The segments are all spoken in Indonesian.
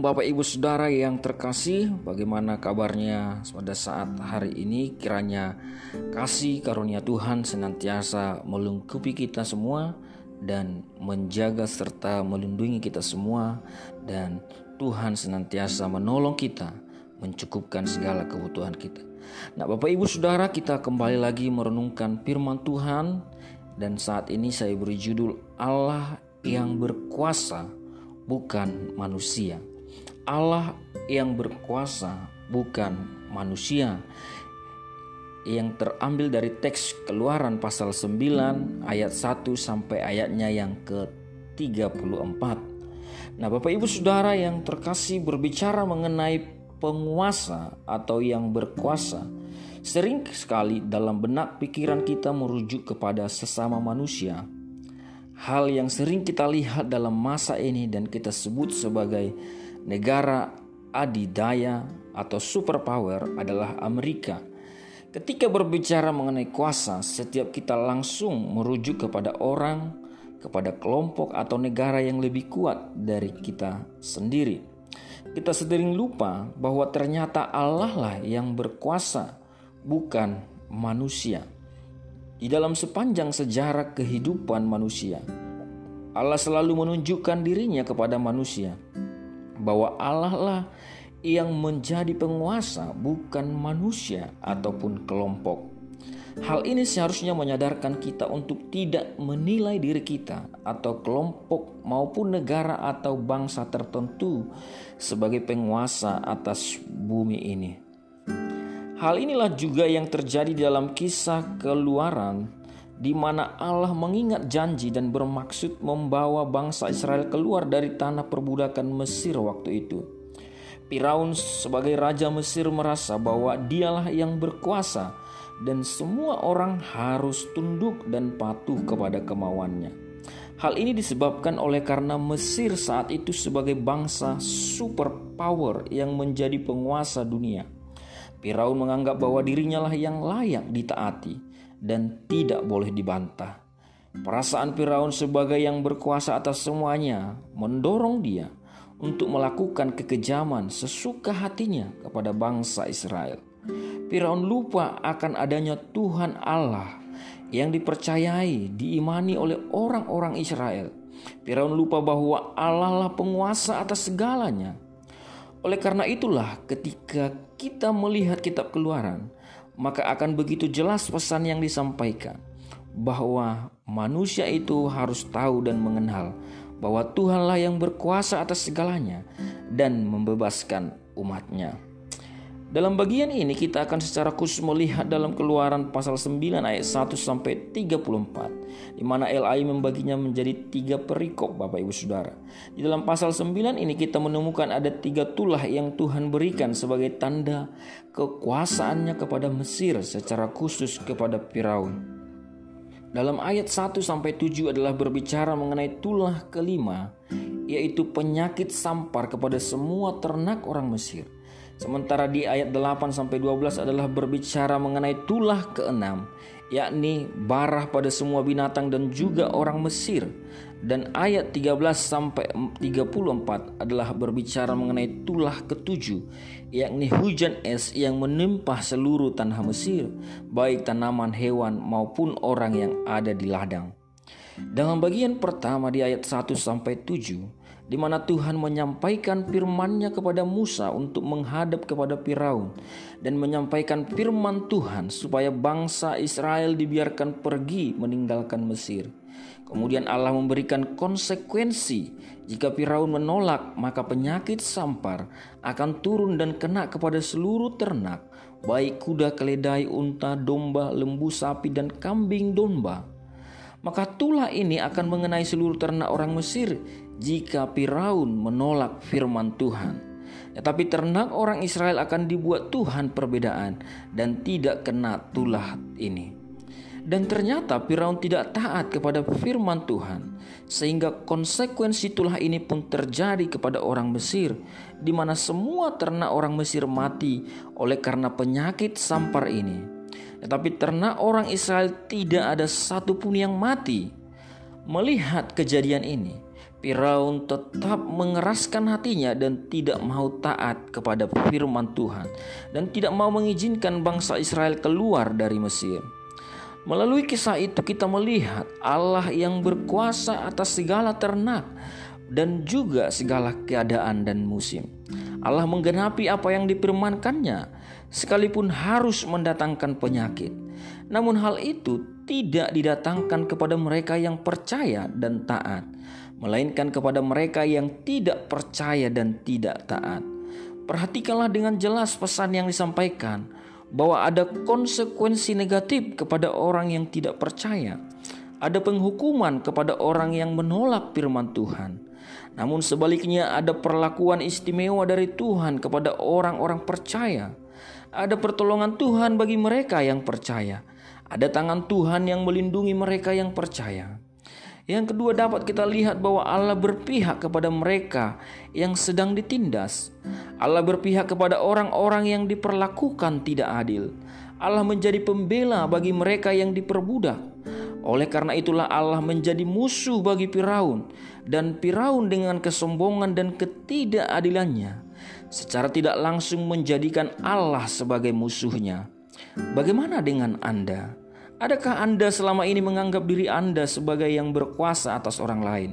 Bapak Ibu Saudara yang terkasih Bagaimana kabarnya pada saat hari ini? Kiranya kasih karunia Tuhan senantiasa melengkapi kita semua Dan menjaga serta melindungi kita semua. Dan Tuhan senantiasa menolong kita Mencukupkan segala kebutuhan kita. Nah Bapak Ibu Saudara kita kembali lagi merenungkan firman Tuhan. Dan saat ini saya beri judul Allah yang berkuasa bukan manusia. Allah yang berkuasa bukan manusia. Yang terambil dari teks Keluaran pasal 9 ayat 1 sampai ayatnya yang ke-34. Nah, Bapak Ibu Saudara yang terkasih berbicara mengenai penguasa atau yang berkuasa. Sering sekali dalam benak pikiran kita merujuk kepada sesama manusia Hal yang sering kita lihat dalam masa ini dan kita sebut sebagai negara adidaya atau superpower adalah Amerika. Ketika berbicara mengenai kuasa, setiap kita langsung merujuk kepada orang, kepada kelompok atau negara yang lebih kuat dari kita sendiri. Kita sering lupa bahwa ternyata Allah lah yang berkuasa, bukan manusia. Di dalam sepanjang sejarah kehidupan manusia, Allah selalu menunjukkan dirinya kepada manusia bahwa Allah lah yang menjadi penguasa, bukan manusia ataupun kelompok. Hal ini seharusnya menyadarkan kita untuk tidak menilai diri kita atau kelompok maupun negara atau bangsa tertentu sebagai penguasa atas bumi ini. Hal inilah juga yang terjadi dalam kisah keluaran di mana Allah mengingat janji dan bermaksud membawa bangsa Israel keluar dari tanah perbudakan Mesir waktu itu. Firaun sebagai raja Mesir merasa bahwa dialah yang berkuasa dan semua orang harus tunduk dan patuh kepada kemauannya. Hal ini disebabkan oleh karena Mesir saat itu sebagai bangsa superpower yang menjadi penguasa dunia. Firaun menganggap bahwa dirinya lah yang layak ditaati dan tidak boleh dibantah. Perasaan Firaun sebagai yang berkuasa atas semuanya mendorong dia untuk melakukan kekejaman sesuka hatinya kepada bangsa Israel. Firaun lupa akan adanya Tuhan Allah yang dipercayai, diimani oleh orang-orang Israel. Firaun lupa bahwa Allah lah penguasa atas segalanya oleh karena itulah, ketika kita melihat Kitab Keluaran, maka akan begitu jelas pesan yang disampaikan bahwa manusia itu harus tahu dan mengenal bahwa Tuhanlah yang berkuasa atas segalanya dan membebaskan umatnya. Dalam bagian ini kita akan secara khusus melihat dalam keluaran pasal 9 ayat 1 sampai 34 di mana LAI membaginya menjadi tiga perikop Bapak Ibu Saudara. Di dalam pasal 9 ini kita menemukan ada tiga tulah yang Tuhan berikan sebagai tanda kekuasaannya kepada Mesir secara khusus kepada Firaun. Dalam ayat 1 sampai 7 adalah berbicara mengenai tulah kelima yaitu penyakit sampar kepada semua ternak orang Mesir. Sementara di ayat 8 sampai 12 adalah berbicara mengenai tulah keenam, yakni barah pada semua binatang dan juga orang Mesir. Dan ayat 13 sampai 34 adalah berbicara mengenai tulah ketujuh, yakni hujan es yang menimpa seluruh tanah Mesir, baik tanaman, hewan maupun orang yang ada di ladang. Dalam bagian pertama di ayat 1 sampai 7 di mana Tuhan menyampaikan firman-Nya kepada Musa untuk menghadap kepada Firaun dan menyampaikan firman Tuhan supaya bangsa Israel dibiarkan pergi meninggalkan Mesir. Kemudian Allah memberikan konsekuensi jika Firaun menolak maka penyakit sampar akan turun dan kena kepada seluruh ternak baik kuda keledai, unta, domba, lembu, sapi dan kambing domba maka tulah ini akan mengenai seluruh ternak orang Mesir jika Firaun menolak firman Tuhan. Tetapi ternak orang Israel akan dibuat Tuhan perbedaan dan tidak kena tulah ini. Dan ternyata Firaun tidak taat kepada firman Tuhan sehingga konsekuensi tulah ini pun terjadi kepada orang Mesir di mana semua ternak orang Mesir mati oleh karena penyakit sampar ini. Tetapi ternak orang Israel tidak ada satupun yang mati. Melihat kejadian ini, Firaun tetap mengeraskan hatinya dan tidak mau taat kepada firman Tuhan dan tidak mau mengizinkan bangsa Israel keluar dari Mesir. Melalui kisah itu kita melihat Allah yang berkuasa atas segala ternak dan juga segala keadaan dan musim. Allah menggenapi apa yang difirmankannya sekalipun harus mendatangkan penyakit. Namun hal itu tidak didatangkan kepada mereka yang percaya dan taat melainkan kepada mereka yang tidak percaya dan tidak taat. Perhatikanlah dengan jelas pesan yang disampaikan bahwa ada konsekuensi negatif kepada orang yang tidak percaya. Ada penghukuman kepada orang yang menolak firman Tuhan. Namun sebaliknya ada perlakuan istimewa dari Tuhan kepada orang-orang percaya. Ada pertolongan Tuhan bagi mereka yang percaya. Ada tangan Tuhan yang melindungi mereka yang percaya. Yang kedua dapat kita lihat bahwa Allah berpihak kepada mereka yang sedang ditindas. Allah berpihak kepada orang-orang yang diperlakukan tidak adil. Allah menjadi pembela bagi mereka yang diperbudak. Oleh karena itulah Allah menjadi musuh bagi Firaun dan Firaun dengan kesombongan dan ketidakadilannya secara tidak langsung menjadikan Allah sebagai musuhnya. Bagaimana dengan Anda? Adakah Anda selama ini menganggap diri Anda sebagai yang berkuasa atas orang lain?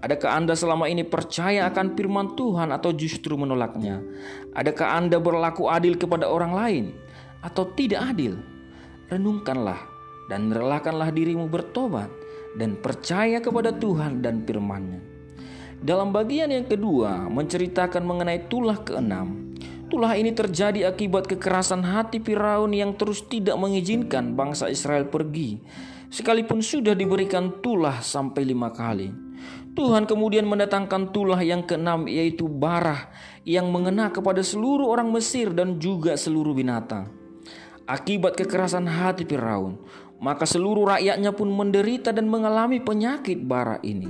Adakah Anda selama ini percaya akan firman Tuhan atau justru menolaknya? Adakah Anda berlaku adil kepada orang lain atau tidak adil? Renungkanlah dan relakanlah dirimu bertobat dan percaya kepada Tuhan dan firman-Nya. Dalam bagian yang kedua menceritakan mengenai tulah keenam Tulah ini terjadi akibat kekerasan hati Firaun yang terus tidak mengizinkan bangsa Israel pergi. Sekalipun sudah diberikan tulah sampai lima kali. Tuhan kemudian mendatangkan tulah yang keenam yaitu barah yang mengena kepada seluruh orang Mesir dan juga seluruh binatang. Akibat kekerasan hati Firaun, maka seluruh rakyatnya pun menderita dan mengalami penyakit bara ini.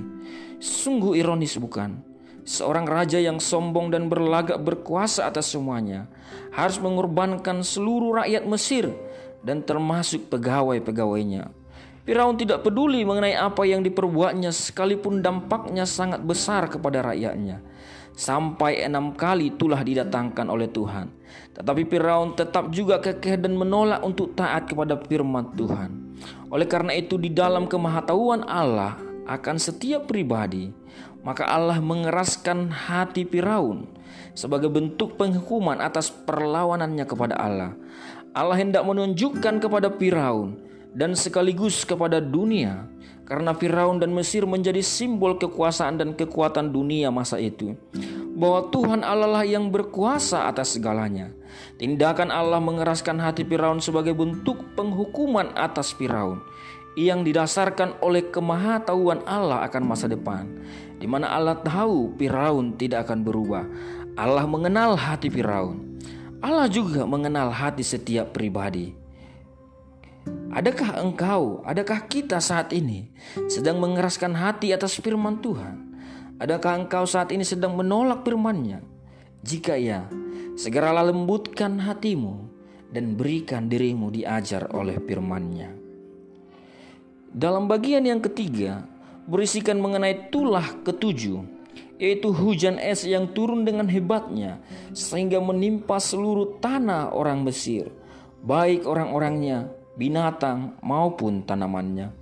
Sungguh ironis bukan? Seorang raja yang sombong dan berlagak berkuasa atas semuanya harus mengorbankan seluruh rakyat Mesir dan termasuk pegawai-pegawainya. Firaun tidak peduli mengenai apa yang diperbuatnya sekalipun dampaknya sangat besar kepada rakyatnya. Sampai enam kali itulah didatangkan oleh Tuhan. Tetapi Firaun tetap juga kekeh dan menolak untuk taat kepada firman Tuhan. Oleh karena itu di dalam kemahatauan Allah akan setiap pribadi, maka Allah mengeraskan hati Firaun sebagai bentuk penghukuman atas perlawanannya kepada Allah. Allah hendak menunjukkan kepada Firaun dan sekaligus kepada dunia karena Firaun dan Mesir menjadi simbol kekuasaan dan kekuatan dunia masa itu bahwa Tuhan Allah lah yang berkuasa atas segalanya. Tindakan Allah mengeraskan hati Firaun sebagai bentuk penghukuman atas Firaun yang didasarkan oleh kemahatauan Allah akan masa depan, di mana Allah tahu Firaun tidak akan berubah. Allah mengenal hati Firaun. Allah juga mengenal hati setiap pribadi. Adakah engkau, adakah kita saat ini sedang mengeraskan hati atas firman Tuhan? Adakah engkau saat ini sedang menolak firman-Nya? Jika ya, segeralah lembutkan hatimu dan berikan dirimu diajar oleh firman-Nya. Dalam bagian yang ketiga, berisikan mengenai tulah ketujuh, yaitu hujan es yang turun dengan hebatnya, sehingga menimpa seluruh tanah orang Mesir, baik orang-orangnya, binatang, maupun tanamannya.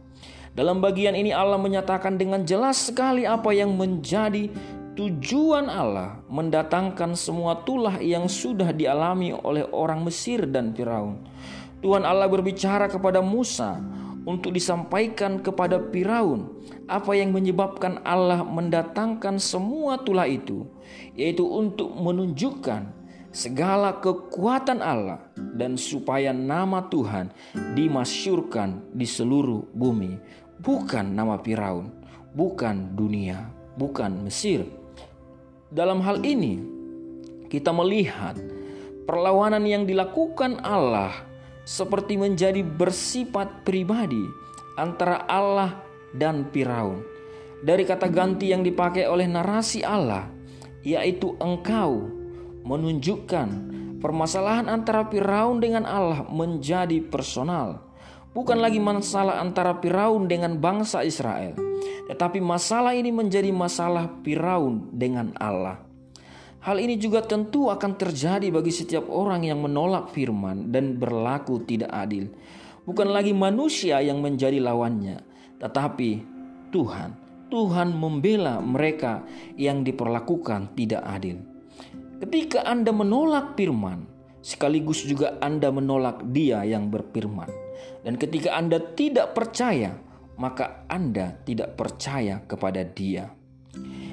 Dalam bagian ini Allah menyatakan dengan jelas sekali apa yang menjadi tujuan Allah mendatangkan semua tulah yang sudah dialami oleh orang Mesir dan Firaun. Tuhan Allah berbicara kepada Musa untuk disampaikan kepada Firaun apa yang menyebabkan Allah mendatangkan semua tulah itu, yaitu untuk menunjukkan segala kekuatan Allah dan supaya nama Tuhan dimasyurkan di seluruh bumi, bukan nama Firaun, bukan dunia, bukan Mesir. Dalam hal ini, kita melihat perlawanan yang dilakukan Allah seperti menjadi bersifat pribadi antara Allah dan Firaun. Dari kata ganti yang dipakai oleh narasi Allah, yaitu engkau, menunjukkan permasalahan antara Firaun dengan Allah menjadi personal. Bukan lagi masalah antara Firaun dengan bangsa Israel, Tetapi masalah ini menjadi masalah Firaun dengan Allah. Hal ini juga tentu akan terjadi bagi setiap orang yang menolak firman dan berlaku tidak adil. Bukan lagi manusia yang menjadi lawannya, tetapi Tuhan. Tuhan membela mereka yang diperlakukan tidak adil. Ketika Anda menolak firman, sekaligus juga Anda menolak Dia yang berfirman. Dan ketika Anda tidak percaya, maka Anda tidak percaya kepada Dia.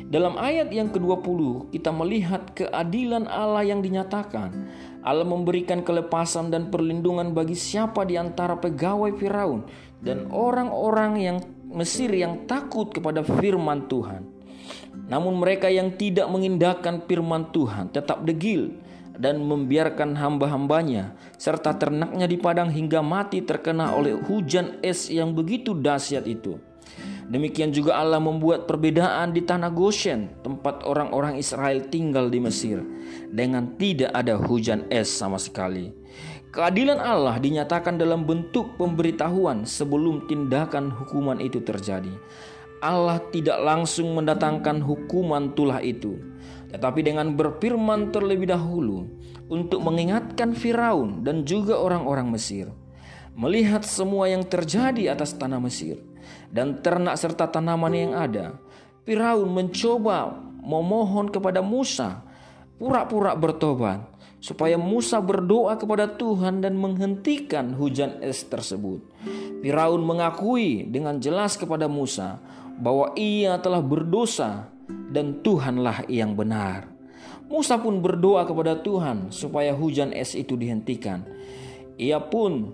Dalam ayat yang ke-20 kita melihat keadilan Allah yang dinyatakan. Allah memberikan kelepasan dan perlindungan bagi siapa di antara pegawai Firaun dan orang-orang yang Mesir yang takut kepada firman Tuhan. Namun mereka yang tidak mengindahkan firman Tuhan tetap degil dan membiarkan hamba-hambanya serta ternaknya di padang hingga mati terkena oleh hujan es yang begitu dahsyat itu. Demikian juga Allah membuat perbedaan di tanah Goshen, tempat orang-orang Israel tinggal di Mesir, dengan tidak ada hujan es sama sekali. Keadilan Allah dinyatakan dalam bentuk pemberitahuan sebelum tindakan hukuman itu terjadi. Allah tidak langsung mendatangkan hukuman tulah itu, tetapi dengan berfirman terlebih dahulu untuk mengingatkan Firaun dan juga orang-orang Mesir melihat semua yang terjadi atas tanah Mesir dan ternak serta tanaman yang ada. Firaun mencoba memohon kepada Musa pura-pura bertobat supaya Musa berdoa kepada Tuhan dan menghentikan hujan es tersebut. Firaun mengakui dengan jelas kepada Musa bahwa ia telah berdosa dan Tuhanlah yang benar. Musa pun berdoa kepada Tuhan supaya hujan es itu dihentikan. Ia pun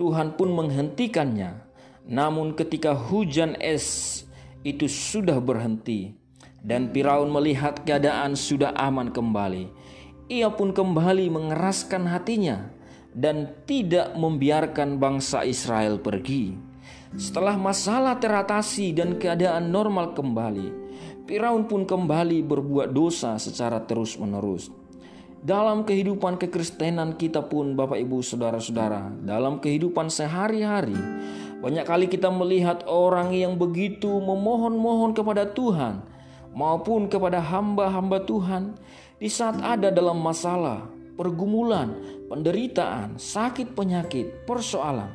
Tuhan pun menghentikannya namun ketika hujan es itu sudah berhenti dan Firaun melihat keadaan sudah aman kembali, ia pun kembali mengeraskan hatinya dan tidak membiarkan bangsa Israel pergi. Setelah masalah teratasi dan keadaan normal kembali, Firaun pun kembali berbuat dosa secara terus-menerus. Dalam kehidupan kekristenan kita pun Bapak Ibu Saudara-saudara, dalam kehidupan sehari-hari, banyak kali kita melihat orang yang begitu memohon-mohon kepada Tuhan maupun kepada hamba-hamba Tuhan di saat ada dalam masalah, pergumulan, penderitaan, sakit penyakit, persoalan.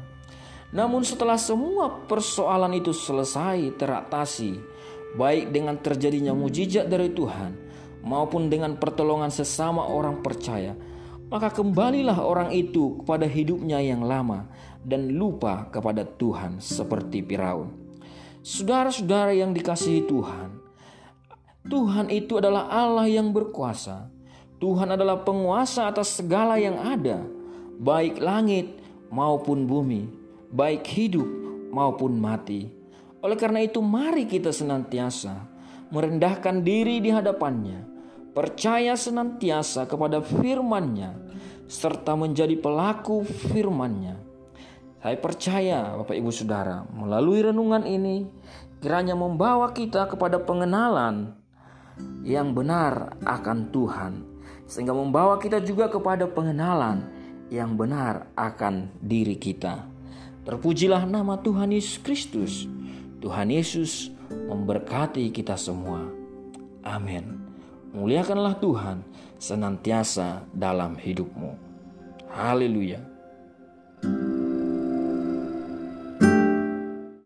Namun setelah semua persoalan itu selesai teratasi, baik dengan terjadinya mujizat dari Tuhan maupun dengan pertolongan sesama orang percaya, maka kembalilah orang itu kepada hidupnya yang lama dan lupa kepada Tuhan seperti Firaun. Saudara-saudara yang dikasihi Tuhan, Tuhan itu adalah Allah yang berkuasa. Tuhan adalah penguasa atas segala yang ada, baik langit maupun bumi, baik hidup maupun mati. Oleh karena itu, mari kita senantiasa merendahkan diri di hadapannya percaya senantiasa kepada firman-Nya serta menjadi pelaku firman-Nya. Saya percaya Bapak Ibu Saudara, melalui renungan ini kiranya membawa kita kepada pengenalan yang benar akan Tuhan sehingga membawa kita juga kepada pengenalan yang benar akan diri kita. Terpujilah nama Tuhan Yesus Kristus. Tuhan Yesus memberkati kita semua. Amin. Muliakanlah Tuhan senantiasa dalam hidupmu. Haleluya.